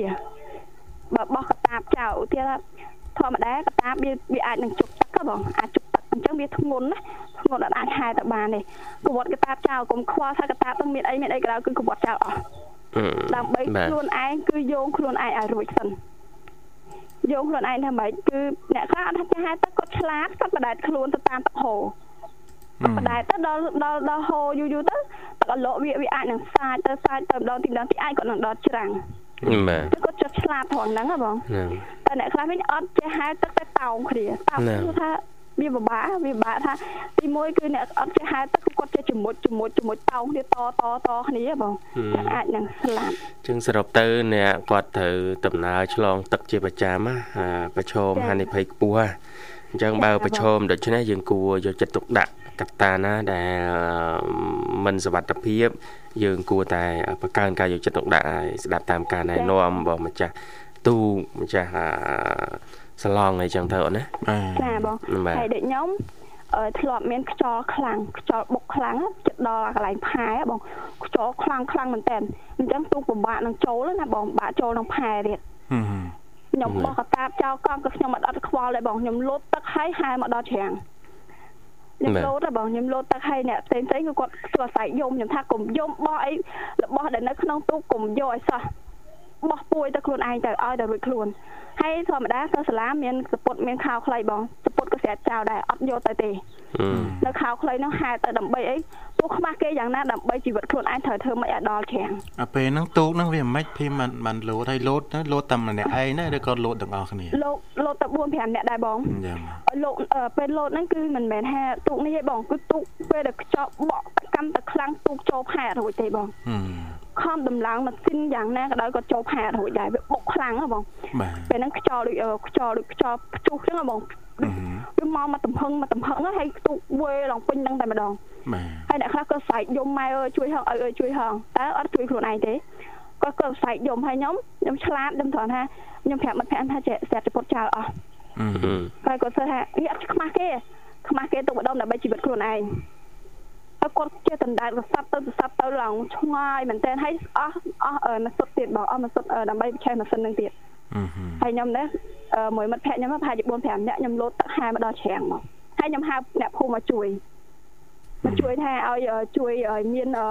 បើបោះកតាបចោលឧទាហរណ៍ ធម្មតាកតាបវាវាអាចនឹងជប់ទឹកហ៎បងអាចជប់ទឹកអញ្ចឹងវាធ្ងន់ណាធ្ងន់អត់អាចហែទៅបានទេកវត្តកតាបចោលកុំខ្វល់ថាកតាបនឹងមានអីមានអីក៏ដោយគឺកវត្តចោលអស់អឺដើម្បីបាទខ្លួនឯងគឺយោងខ្លួនឯងឲ្យរួចសិនយោងខ្លួនឯងថាម៉េចគឺអ្នកខ្លះអត់ថាចេះហែទឹកគាត់ឆ្លាតគាត់បដែតខ្លួនទៅតាមទឹកហូរបដែតទៅដល់ដល់ដល់ហូរយូរយូរទៅទឹកអលក់វាវាអាចនឹងសាចទៅសាចទៅម្ដងទីម្ដងទីអាចគាត់នឹងដល់ច្រាំង បាទគឺគាត់ចិត្តឆ្លាតត្រង់ហ្នឹងហ៎បងហ្នឹងតែអ្នកខ្លះវិញអត់ចេះហែទឹកតែតោងគ្នាតោងហ្នឹងគឺថាវាពិបាកវាពិបាកថាទីមួយគឺអ្នកអត់ចេះហែទឹកគឺគាត់ចេះជំមុជជំមុជជំមុជតោងគ្នាតតតគ្នាហ៎បងអាចនឹងស្លាប់ចឹងសរុបទៅអ្នកគាត់ត្រូវដំណើរឆ្លងទឹកជាប្រចាំណាអាប្រឈមចា៎ហានិភ័យខ្ពស់ណាអញ្ចឹងបើចា៎ប្រឈមដូច្នេះយើងគួរយកចិត្តទុកដាក់ កត្តាណាដែលមិនសវត្ថភាព យើងគួរតែបង្កើនការយកចិត្តទុកដាក់ហើយស្ដាប់តាមការណែនាំរបស់ម្ចាស់ទូកម្ចាស់អាសាឡងអីចឹងទៅអូនណាបាទចាបងបាទហើយដូចខ្ញុំអឺធ្លាប់មានខ្យល់ខ្លាំងខ្យល់បុកខ្លាំងណាចិត្តដល់កន្លែងផែហ៎បងខ្យល់ខ្លាំងខ្លាំងមែនតើអញ្ចឹងទូកពិបាកនឹងចូលណាបងពិបាកចូលនឹងផែទៀតហឺហឺខ្ញុំបោះកតាបចោលកង់ក៏ខ្ញុំអត់អត់ខ្វល់ដែរបងខ្ញុំលោតទឹកហើយហែមកដល់ច្រាំង ខ្ញុំបាទលោតដែរបងខ្ញុំលោតទឹកហើយអ្នកផ្សេងផ្សេងគឺគាត់ស្គាល់ស្រែកយំខ្ញុំថាកុំយំបោះអីរបស់ដែលនៅក្នុងទូកកុំយកឲ្យសោះបោះពួយទៅខ្លួនឯងទៅឲ្យតែរួចខ្លួន ហើយធម្មតាសិស្សសាលាមានសពុតមានខោខ្លីបងសពុតក៏ស្រាតចោលដែរអត់យកទៅទេអឺនៅខោខ្លីហ្នឹងហែទៅដើម្បីអីទោះខ្មាស់គេយ៉ាងណាដើម្បីជីវិតខ្លួនឯងត្រូវធ្វើមិនឲ្យដល់ច្រាំងអាពេលហ្នឹងទូកហ្នឹងវាមិនភីមិនបានលោតហើយលោតទៅលោតតែម្នាក់ឯងណាឬក៏លោតទាំងអស់គ្នាលោកលោកទៅ4 5នាក់ដែរបងយ៉ាងលោកអឺពេលលោតហ្នឹងគឺមិនមែនថាទូកនេះទេបងគឺទូកពេលដែលខ្ចប់បក់កម្មតែខ្លាំងទូកចូលផែរួចទេបងហឹម ខំដំឡើងម៉ាស៊ីនយ៉ាងណាក៏ដោយក៏ចូលផែរួចដែរវាបុកខ្លាំងហ៎បងបាទពេលហ្នឹងខ្យល់ដូចអឺខ្យល់ដូចខ្យល់ព្យុះចឹងហ៎បងហឹមវាមកមកទំហឹងមកទំហឹងហ្នឹងហើយទូកវេឡើងពេញហ្នឹងតែម្ដងបាទហើយអ្នកខ្លះក៏ស្រែកយំម៉ែអើយជួយហងអើយអើយជួយហងតើអត់ជួយខ្លួនឯងទេគាត់ក៏ស្រែកយំហើយខ្ញុំខ្ញុំឆ្លាតខ្ញុំត្រង់ថាខ្ញុំប្រាប់មិត្តភក្តិថាចេះស្រាប់តែពុតចោលអស់ហឹមអឺហើយគាត់សើថាវាអត់ខ្មាស់គេខ្មាស់គេទុកម្ដងដើម្បីជីវិតខ្លួនឯង ហើយគាត់ចេះដណ្ដើមសັບទៅសັបទៅឡើងឆ្ងាយមែនតើហើយអស់អស់អឺម៉ាសុតទៀតបងអស់ម៉ាសុតអឺដើម្បីឆេះម៉ាស៊ីននឹងទៀតហឹមហឹមហើយខ្ញុំនេះអឺមួយមិត្តភក្តិខ្ញុំប្រហែលជា4 5នាក់ខ្ញុំលោតទឹកហែមកដល់ច្រាំងមកហើយខ្ញុំហៅអ្នកភូមិមកជួយមកជួយថាឲ្យអឺជួយឲ្យមានអឺ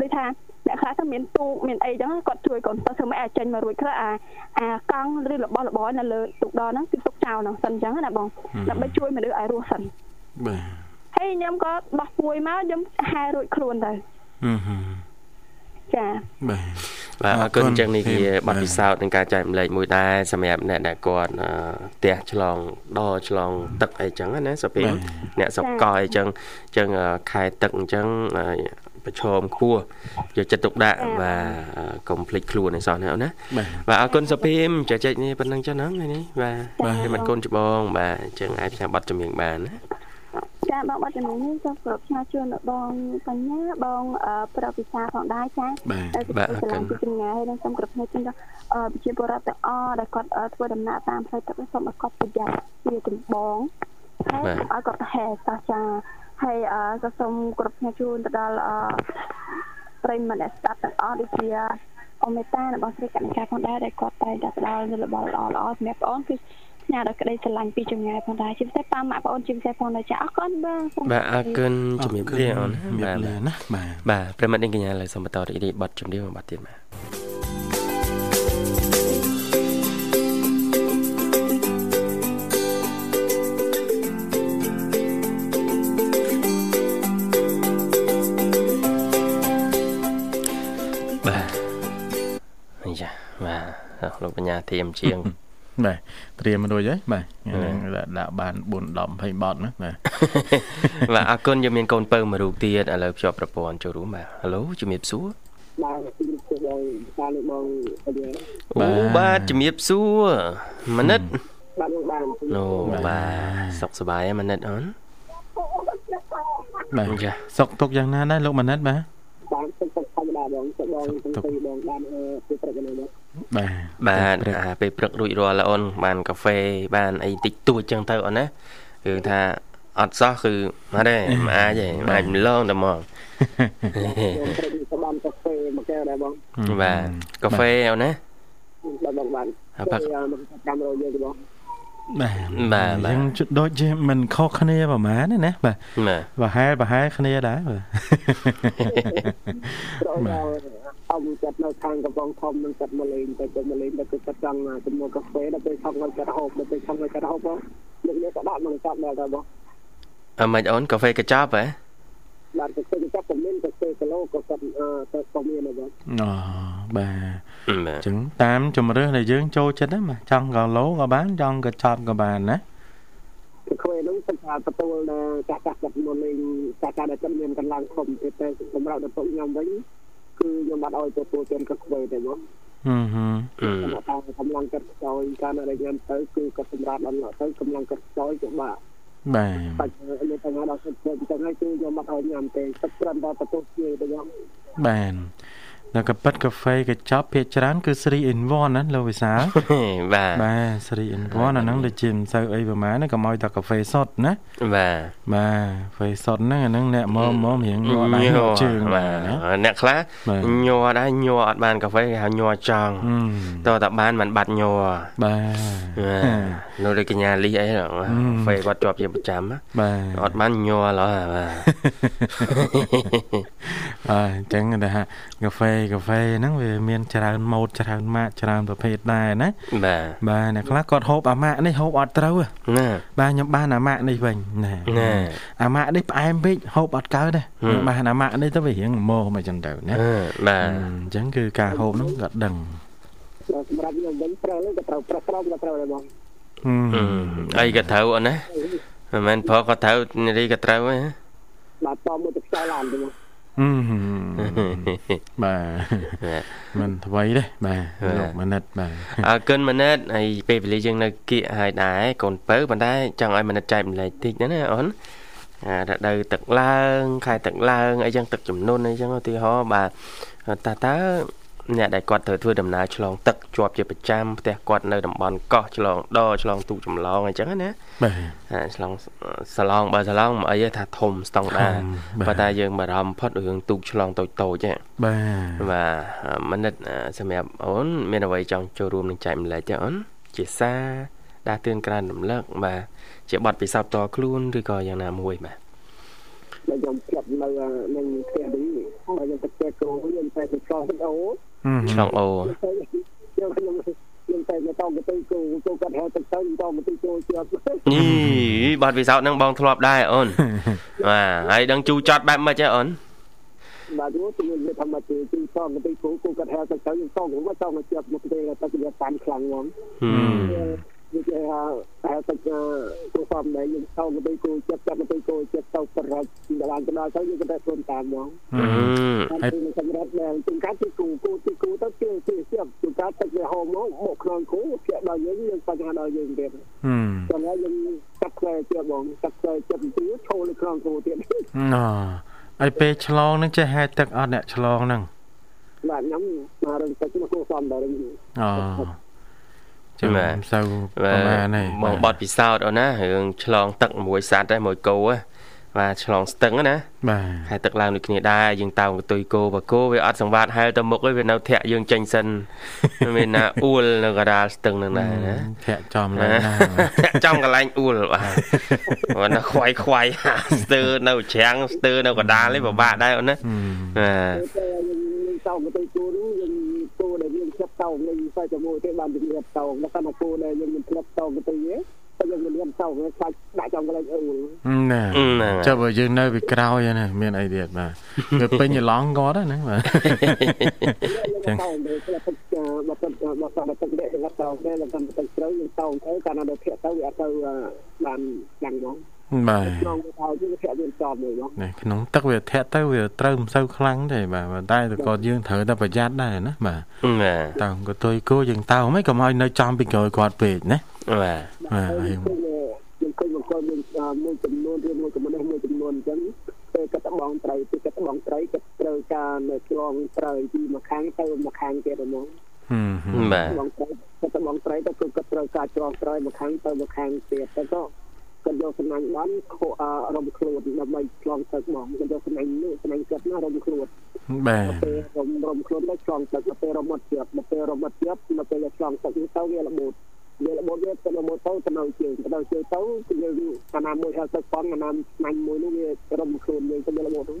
ដូចថាអ្នកខ្លះទៅមានទូកមានអីចឹងគាត់ជួយកូនសិស្សធ្វើម៉េចឲ្យចេញមករួចខ្លះអាអាកង់ឬរបស់របរនៅលើទូកដរហ្នឹងគឺទុកចោលហ្នឹងសិនចឹងណាបងដើម្បីជួយមនុស្សឲ្យរស់សិនបាទ ហើយខ្ញុំក៏បោះពួយមកខ្ញុំហែរួចខ្លួនទៅហឹមហឹមចាបាទបាទអរគុណអញ្ចឹងនេះជាបាទបទពិសោធន៍នឹងការចែកម្លែកមួយដែរសម្រាប់អ្នកដែលគាត់អឺផ្ទះឆ្លងដរឆ្លងទឹកអីចឹងណាសុភីមអ្នកសុកកអីចឹងអញ្ចឹងអឺខែទឹកអញ្ចឹងអឺប្រឈមខ្ពស់យកចិត្តទុកដាក់បាទអឺកុំភ្លេចខ្លួនឯសោះណាអូនណាបាទបាទអរគុណសុភីមចែកចែកនេះប៉ុណ្្នឹងចឹងហ្នឹងថ្ងៃនេះបាទបាទពីមានកូនច្បងបាទអញ្ចឹងអាចផ្សាយបទចម្រៀងបានណា ចាបងបាត់ជំនាញនេះសូមគោរពឆ្លើយជូនដល់បងបញ្ញាបងអឺប្រវិសាផងដែរចាបាទតែពីឆ្លាញ់ពីចម្ងាយហើយនឹងសូមគោរពឆ្លើយជូនដល់អឺប្រជាពលរដ្ឋទាំងអស់ដែលគាត់អឺធ្វើដំណើរតាមផ្លូវទឹកនេះសូមឲ្យគាត់ប្រយ័ត្នជាចម្បងហើយកុំឲ្យគាត់ប្រហែសតោះចាហើយអឺក៏សូមគោរពឆ្លើយជូនទៅដល់អឺប្រិយមិត្តអ្នកស្ដាប់ទាំងអស់ដូចជាអមេតារបស់ស្រីកណ្ ಣಿ កាផងដែរដែលគាត់តែងតែផ្ដល់នូវរបស់ល្អល្អៗសម្រាប់បងគឺ ផ្ញើដល់ក្តីស្រឡាញ់ពីចម្ងាយផងដែរជាពិសេសប៉ាម៉ាក់បងជាពិសេសផងដែរចាអរគុណបងសូមបាទអរគុណជំរាបលាអូនជំរាបាទបលាណាបាទបាទប្រិមត្តនាងកញ្ញាឡើយសូមបន្តរីករាយបទចម្រៀងមួយបទទៀតបាទបាទអីចាបាទលោកបញ្ញាធៀមជាង បាទត្រៀមរួចហើយបាទហ្នឹងដាក់ដាក់បាន4 10 20បតណាបាទបាទអរគុណយើងមានកូនពៅមួយរូបទៀតឥឡូវភ្ជាប់ប្រព័ន្ធចូលរួមបាទហៅជំរាបសួរបាទជំរាបសួរបងតាលោកបងអញ្ញាអូបាទជំរាបសួរមនិតបាទបងបានអូបាទសុខសប្បាយហ្នឹងមនិតអូនបាទចាសុកទុកយ៉ាងណាដែរលោកមនិតបាទបានសុខសុខធម្មតាបងសុខបងទាំងពីរបងបានអឺពីព្រឹកនេះបង បាទបាទអាពេលព្រឹករួចរាល់ហើយអូនបានកាហ្វេបានអីតិចតួចចឹងទៅអូនណាគឺថាអត់សោះគឺអត់ទេមិនអាចទេមិនអាចម្លងតែហ្មងបងព្រឹកនេះក៏បានកាហ្វេមួយកែវដែរបងបាទកាហ្វេអូនណាបាទបងបានហើយបាក់ហើយមក500យើងទៅបង បាទបាទបាទយើងជិតដូចជាមិនខុសគ្នាប្រហែលទេណាបាទបាទប្រហែលប្រហែលគ្នាដែរបាទព្រោះដល់អមចិត្តនៅខាងកំពង់ធំនឹងចិត្តមកលេងទៅទៅមកលេងទៅគឺចិត្តចង់ចំនួនកាហ្វេដល់ពេលឆក់ឲ្យចិត្តហូបដល់ពេលឆក់ឲ្យចិត្តហូបបងលោកនេះក៏ដាក់មកចាប់ដល់ដែរបងអឺមិនអូនកាហ្វេកញ្ចប់ហ៎បាទកាហ្វេចាប់ក៏មានកាហ្វេគីឡូក៏គាត់អឺទៅក៏មានដែរបងអូបាទបាទអញ្ចឹងតាមជំរឿសដែលយើងចូលចិត្តហ្នឹងបាទចង់កឡូក៏បានចង់កញ្ចប់ក៏បានណាគឺខ្វេហ្នឹងគឺថាទទួលដល់ចាស់ចាស់គាត់មកលេងចាស់ចាស់ដែលគាត់មានកន្លងធំទៀតតែសម្រាប់ដល់ពួកខ្ញុំវិញគឺខ្ញុំបាត់ឲ្យទទួលទានកាខ្វេទេបងហឹមហឹមអឺតែកម្លាំងកាត់ខ្សោយកាលណាដែលខ្ញុំទៅគឺគាត់សម្រាប់ដល់ទៅកម្លាំងកាត់ខ្សោយក៏បាក់បាទបាច់នេះទៅដល់សិទ្ធិអញ្ចឹងហើយគឺខ្ញុំបាត់ឲ្យញ៉ាំទេទឹកត្រឹមតែទទួលជាទៅខ្ញុំបា នដល់ក៏ប៉ិតកាហ្វេកញ្ចប់ភាគច្រើន គឺ 3 in 1ណាលោកវិសាលបាទបាទ3 in 1អាហ្នឹងដូចជាមិនសូវអីប្រហែលណាកុំឲ្យតែកាហ្វេសុទ្ធណាបាទបាទកាហ្វេសុទ្ធហ្នឹងអាហ្នឹងអ្នកមកមករៀងងក់ដៃងក់ជើងបាបាទណាទអ្នកខ្លះបាទញ័រដែរញ័រអត់បានកាហ្វេគេហៅញ័រចង់ហឹមតើតើបានមិនបាត់ញ័របាទនៅដូចកញ្ញាលីអីហ្នឹងកាហ្វេគាត់ជាប់ជាប្រចាំណាបាទអត់បានញ័រឡើយបាទអើអញ្ចឹងគេថាកាហ្វេកាហ្វេហ្នឹងវាមានច្រើនម៉ូតច្រើនម៉ាកច្រើនប្រភេទដែរណាបាទបាទអ្នកខ្លះគាត់ហូបអាម៉ាកនេះហូបអត់ត្រូវទេណាបាទខ្ញុំបានអាម៉ាកនេះវិញណាណាអាម៉ាកនេះផ្អែមពេកហូបអត់កើតទេហឹមខ្ញុំបានអាម៉ាកនេះទៅវារៀងល្មមអញ្ចឹងទៅណាអឺបាទអញ្ចឹងគឺការហូបហ្នឹងក៏ដឹងសម្រាប់ខ្ញុំវិញប្រើលើក៏ត្រូវប្រើក្រោមក៏ត្រូវដែរបងហឹមអីក៏ត្រូវអូនណាមិនមែនព្រោះក៏ត្រូវនារីក៏ត្រូវហ៎បាទតមួយទៅខ្សោយឡានទៅ បងហឹមបាទមិនថ្មីទេបាទបាទលោកមនិតបាទអរគុណមនិតហើយពេលវេលាយើងនៅគៀកហើយដែរកូនពៅប៉ុន្តែចង់ឲ្យមនិតចែកម្លែកតិចណាណាអូនអារដូវទឹកឡើងខែទឹកឡើងអីចឹងទឹកចំនួនអីចឹងឧទាហរណ៍បាទតើតើ អ្នកដែលគាត់ត្រូវធ្វើដំណើរឆ្លងទឹកជាប់ជាប្រចាំផ្ទះគាត់នៅតំបន់កោះឆ្លងដឆ្លងទូកចម្លងអីចឹងណាបាទអាឆ្លងសាឡងបើសាឡងមិនអីទេថាធំស្តង់ដារធំបាទប៉ុន្តែយើងបារម្ភផុតរឿងទូកឆ្លងតូចតូចហ្នឹងបាទបាទមនិតអឺសម្រាប់អូន មានអ្វីចង់ចូលរួមនឹងចែកម្លែកទេអូនជាសារដាស់តឿនក្រើនរំលឹកបាទជាបទពិសោធន៍តខ្លួនឬក៏យ៉ាងណាមួយបាទដែលខ្ញុំផ្លាប់នៅនឹងផ្ទះនេះហើយខ្ញុំទៅផ្ទះគ្រូខ្ញុំតែទៅឆ្លងអូហឹម ឆ្លងអូខ្ញុំខ្ញុំខ្ញុំតែទៅតទៅគ្រូគ្រូគាត់ហៅទៅទៅតទៅចូលជាប់នេះបទពិសោធន៍ហ្នឹងបងធ្លាប់ដែរអូនបាទហើយដឹងជូរចត់បែបម៉េចហ៎អូនបាទយូរជំនឿធម្មតាទីតងទៅគ្រូគ្រូគាត់ហៅទៅទៅយើងតោងមកតោងមកជាប់មកទេទៅវាតាន់ខ្លាំងហ្មងហឹម និយាយហៅទៅគ្រូសំដែរយើងតោងទៅគ្រូចាប់ចាប់ទៅគ្រូចាប់ទៅប្ររត់ដល់ទៅដល់ទៅយើងក៏តែខ្លួនតាមហ្មងហឹមហើយគឺសម្រាប់ដែលជាការទីគ្រូគ្រូទីគ្រូទៅជាជាជាជាការទឹកវាហូរមកមកក្នុងគ្រូជាដល់យើងយើងបញ្ហាដល់យើងទៀតហឹមចឹងហើយយើងចាប់ខ្លែជាបងចាប់ខ្លែចិត្តទីឈោលើក្នុងគ្រូទៀតណហើយពេលឆ្លងនឹងចេះហែកទឹកអត់អ្នកឆ្លងនឹងបាទខ្ញុំមករឿងទឹកមកគ្រូសំដែរអូ ចាំមិនសូវប្រហែលទេបងបត់ពិសោធន៍អូនណារឿងឆ្លងទឹកមួយសัตว์ដែរមួយគោហ៎បាទឆ្លងស្ទឹងណាបាទហើយទឹកឡើងដូចគ្នាដែរយើងតោងកតុយគោបើគោវាអត់សង្វាតហែលទៅមុខឯងវានៅធាក់យើងចេញសិនមានណាអ៊ូលនៅកណ្ដាលស្ទឹងនឹងដែរណាធាក់ចំឡើងណាធាក់ចំកន្លែងអ៊ូលបាទគាត់ណាខ្វាយខ្វាយស្ទើរនៅច្រាំងស្ទើរនៅកណ្ដាលនេះពិបាកដែរអូនណាបាទតែយើងតោងទៅគូនោះយើងគូដែលយើងចាប់ តោងនេះតែជាមួយទេបានជំរាបតោងដល់តែគូដែលយើងមិនធ្លាប់តោងទៅទេតែយើងមិនរៀនតោងខ្លាចដាក់ចំកន្លែងអ៊ូលណាហ្នឹងចុះបើយើងនៅពីក្រោយណាមានអីទៀតបាទវាពេញច្រឡងគាត់ហ្នឹងបាទចឹងតោងទៅតែទឹកបើទឹកបើសោះទឹកដេកទៅតោងតែដល់តែទឹកស្រូវយើងតោងទៅកាលណាដល់ភាកទៅវាអត់ទៅបានយ៉ាងហ្មង បាទក្នុងទៅយើងភាកយើងចំមួយហ្មងនេះក្នុងទឹកវាធាក់ទៅវាត្រូវមិនសូវខ្លាំងទេបាទប៉ុន្តែក៏យើងត្រូវតែប្រយ័ត្នដែរណាបាទបាទតើក៏ទុយគោយើងតោមិនកុំឲ្យនៅចំពីក្រោយគាត់ពេកណាបាទបាទហើយយើងឃើញមកគាត់មានមួយចំនួនរៀនមួយចំនួនមួយចំនួនអញ្ចឹងពេលកាត់បងត្រីពេលកាត់បងត្រីកាត់ត្រូវការនៅឆ្លងត្រីពីមួយខាងទៅមួយខាងទៀតហ្មងហឹមបាទបងត្រីកាត់បងត្រីទៅគឺកាត់ត្រូវការឆ្លងត្រីមួយខាងទៅមួយខាងទៀតទៅក៏ គាត់យកសំណាញ់បានខោរំខ្លួនដើម្បីឆ្លងទឹកមកគាត់យកសំណាញ់នេះសំណាញ់កាត់ណារំខ្លួនបាទពេលរំរំខ្លួនទៅឆ្លងទឹកទៅពេលរមត់ជាប់ទៅពេលរមត់ជាប់ទៅពេលឆ្លងទឹកទៅវារបូតវារបូតវាទៅរបូតទៅទៅនៅជើងទៅនៅជើងទៅគឺយើងកាលណាមួយហៅទឹកប៉ុនកាលណាស្មាញ់មួយនោះវារំខ្លួនយើងទៅវារបូតទៅ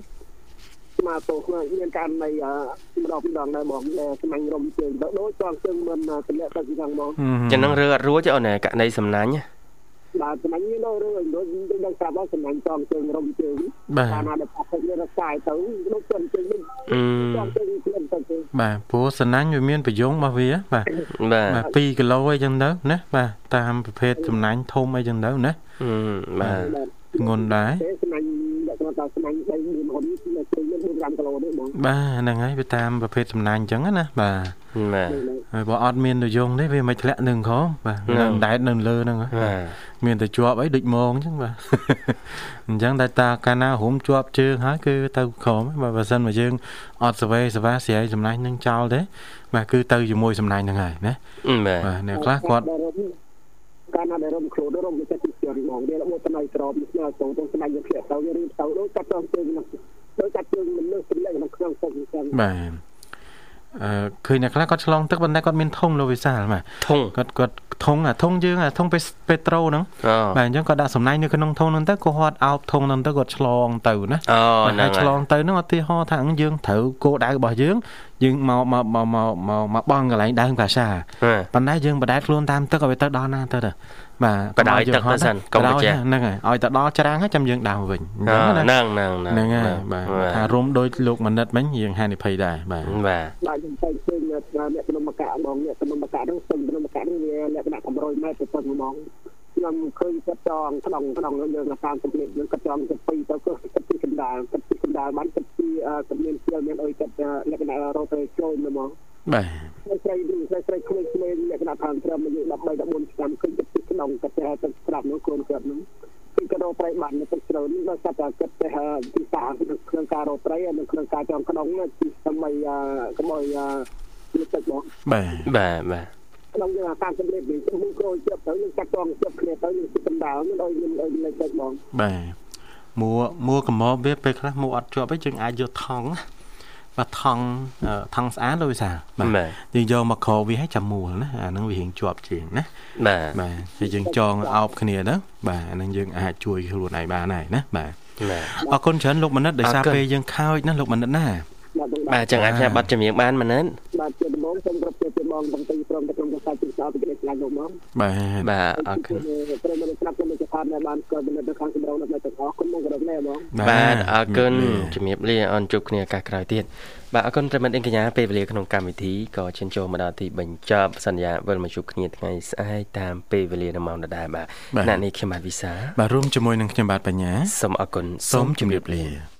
ស្មាតោខ្លួនមានករណីអឺម្ដងម្ដងដែរបងស្មាញ់រំជើងទៅដូចឆ្លងជើងមិនតម្លាក់ទៅជាងហ្មងចឹងនឹងរើអត់រួចទេអូនករណីសំណាញ់ណា បាទស្មាញ់នេះនៅរឿងដូចយើងស្រាប់ដល់ស្មាញ់ឆ្លងជើងរំជើងបាទកាលណាដែលប៉ះទឹកវារសាយទៅដូចជើងជើងនេះអឺឆ្លងជើងខ្លួនទៅទៅបាទព្រោះសណាញ់វាមានប្រយោងរបស់វាបាទបាទបាទ2គីឡូអីចឹងទៅណាបាទតាមប្រភេទសំណាញ់ធំអីចឹងទៅណាអឺបាទបាទ ងុនដែរទេស្មាញ់លក្ខណៈថាស្មាញ់3 4ហ៊ុននៅជើងមាន4គីឡូនេះបងបាទហ្នឹងហើយវាតាមប្រភេទសំណាញ់ចឹងណាបាទបាទហើយបើអត់មានប្រយោងទេវាមិនធ្លាក់នឹងខំបាទហ្នឹងនឹងដែតនៅលើហ្នឹងហ៎បាទមានតែជាប់អីដូចមងអញ្ចឹងបាទអញ្ចឹងតែតាកាលណារុំជាប់ជើងហើយគឺទៅក្រមហើយបើបើសិនមកយើងអត់សវេសវាស្រាយសំណាញ់នឹងចោលទេបាទគឺទៅជាមួយសំណាញ់ហ្នឹងហើយណាបាទបាទអ្នកខ្លះគាត់កាលណាដែលរំខ្លួនរំចិត្ត ទីជាបងវារបូតទៅនៅក្រមស្មើទៅទៅស្មាញ់យកភ្លាក់ទៅវារៀបទៅដូចកាត់ចងជើងនឹងដូចកាត់ជើងមិនលើសម្លេងក្នុងក្នុងទឹកអញ្ចឹងបាទអឺឃើញអ្នកខ្លះគាត់ឆ្លងទឹកប៉ុន្តែគាត់មានធុងលោកវិសាលបាទធុងគាត់គាត់ធុងអាធុងយើងអាធុងពេពេត្រូហ្នឹងអូបាទអញ្ចឹងគាត់ដាក់សំណាញ់នៅក្នុងធុងហ្នឹងទៅគាត់អោបធុងហ្នឹងទៅគាត់ឆ្លងទៅណាអូបាទហ្នឹងហើយឆ្លហើយងទៅហ្នឹងឧទាហរណ៍ថាយើងត្រូវគោលដៅរបស់យើងយើងមកមកមកមកមកមកបងកន្លែងដើមកាសាបាទប៉ុន្តែយើងបដែតខ្លួនតាមទឹកឲ្យវាទៅដល់ណាទៅទៅ បាទបដ ாய் ទឹកទៅសិនកុំបញ្ជាក់ហ្នឹងហើយឲ្យទៅដល់ច្រាំងហើយចាំយើងដើរវិញអញ្អូចឹងណាហ្នឹងហ្នឹងហ្នឹងហើយបាទថារុំដូចលោកមនិតមិញយើងហានិភ័យដែរបាទបាទបាទខ្ញុំតែឃើញអ្នកក្នុងមកកាបងអ្នកក្នុងមកកានោះស្ទឹងក្នុងមកកានេះវាលក្ខណៈ100ម៉ែត្រទៅប៉ុណ្ណឹងខ្ញុំឃើញគាត់ចងក្នុងក្នុងយើងតាមសម្លេងយើងគាត់ចងទៅពីទៅគឺគាត់ពីកណ្ដាលគាត់ពីកណ្ដាលបានគាត់ពីគាត់មានជើងមានអុយគាត់លក្ខណៈរត់ទៅចូលមកបាទស្រីស្រីស្រីក្មេងក្មេងលក្ខណៈថាត្រឹមអាយុ13 14ឆ្នាំឃើញគាត់ពី ក្នុងគាត់ទៅទៅស្រាប់នោះខ្លួនគាត់នោះគឺគាត់រកត្រីបាននៅទឹកជ្រៅនេះគាត់ថាគាត់ទៅទីសាក្នុងការរកត្រីនៅក្នុងការចងក្នុងទីសម័យកុំឲ្យទឹកមកបាទបាទបាទក្នុងយើងតាមសម្លេងវិញខ្ញុំគ្រូជាប់ទៅយើងកាត់ចងជាប់គ្នាទៅយើងគិតដំដៅមិនឲ្យយើងឲ្យលេខទឹកបងបាទមួមួកំបវាពេលខ្លះមួអត់ជាប់ឯងយើងអាចយកថង់ណា បាទថង់អឺថង់ស្អាតលោកវិសាលបាទបាទយើងយកមកក្រោវាឲ្យចាំមួលណាអាហ្នឹងវារៀងជាប់ជាងណាបាទបាទហើយយើងចងអោបគ្នាទៅបាទអាហ្នឹងយើងអាចជួយខ្លួនឯងបានហើយណាបាទបាទអរគុណច្រើនលោកមនិតដោយសារអរគុណពេលយើងខោចណាលោកមនិតណា បាទបាទចឹងអាចផ្សាយប័ណ្ណចម្រៀងបានមែនទេបបាទជាដំបូងសូមគោរពជាពីបងបងទីព្រមទាំងក្រុមប្រសាជិកសោពីក្តីខ្លាញ់លោកមកបាទបាទអរគុណព្រមទាំងស្ដាប់គុំជាផានដែលបានស្គាល់នៅខាងសម្រុងនៅទាំងអស់គុំមកគោរពណែបងបាទអរគុណជំរាបលាអនជួបគ្នាឱកាសក្រោយទៀតបាទអរគុណប្រិមិត្តអីកញ្ញាពេលវេលាក្នុងកម្មវិធីក៏ឈានចូលមកដល់ទីបញ្ចប់សន្យាវិលមកជួបគ្នាថ្ងៃស្អែកតាមពេលវេលានៅម៉ោងដដែលបាទបាទអ្នកនេះខ្ញុំបាទវិសាបាទរួមជាមួយនឹងខ្ញុំបាទបញ្ញាសូមអរគុណសូមជម្រាបលា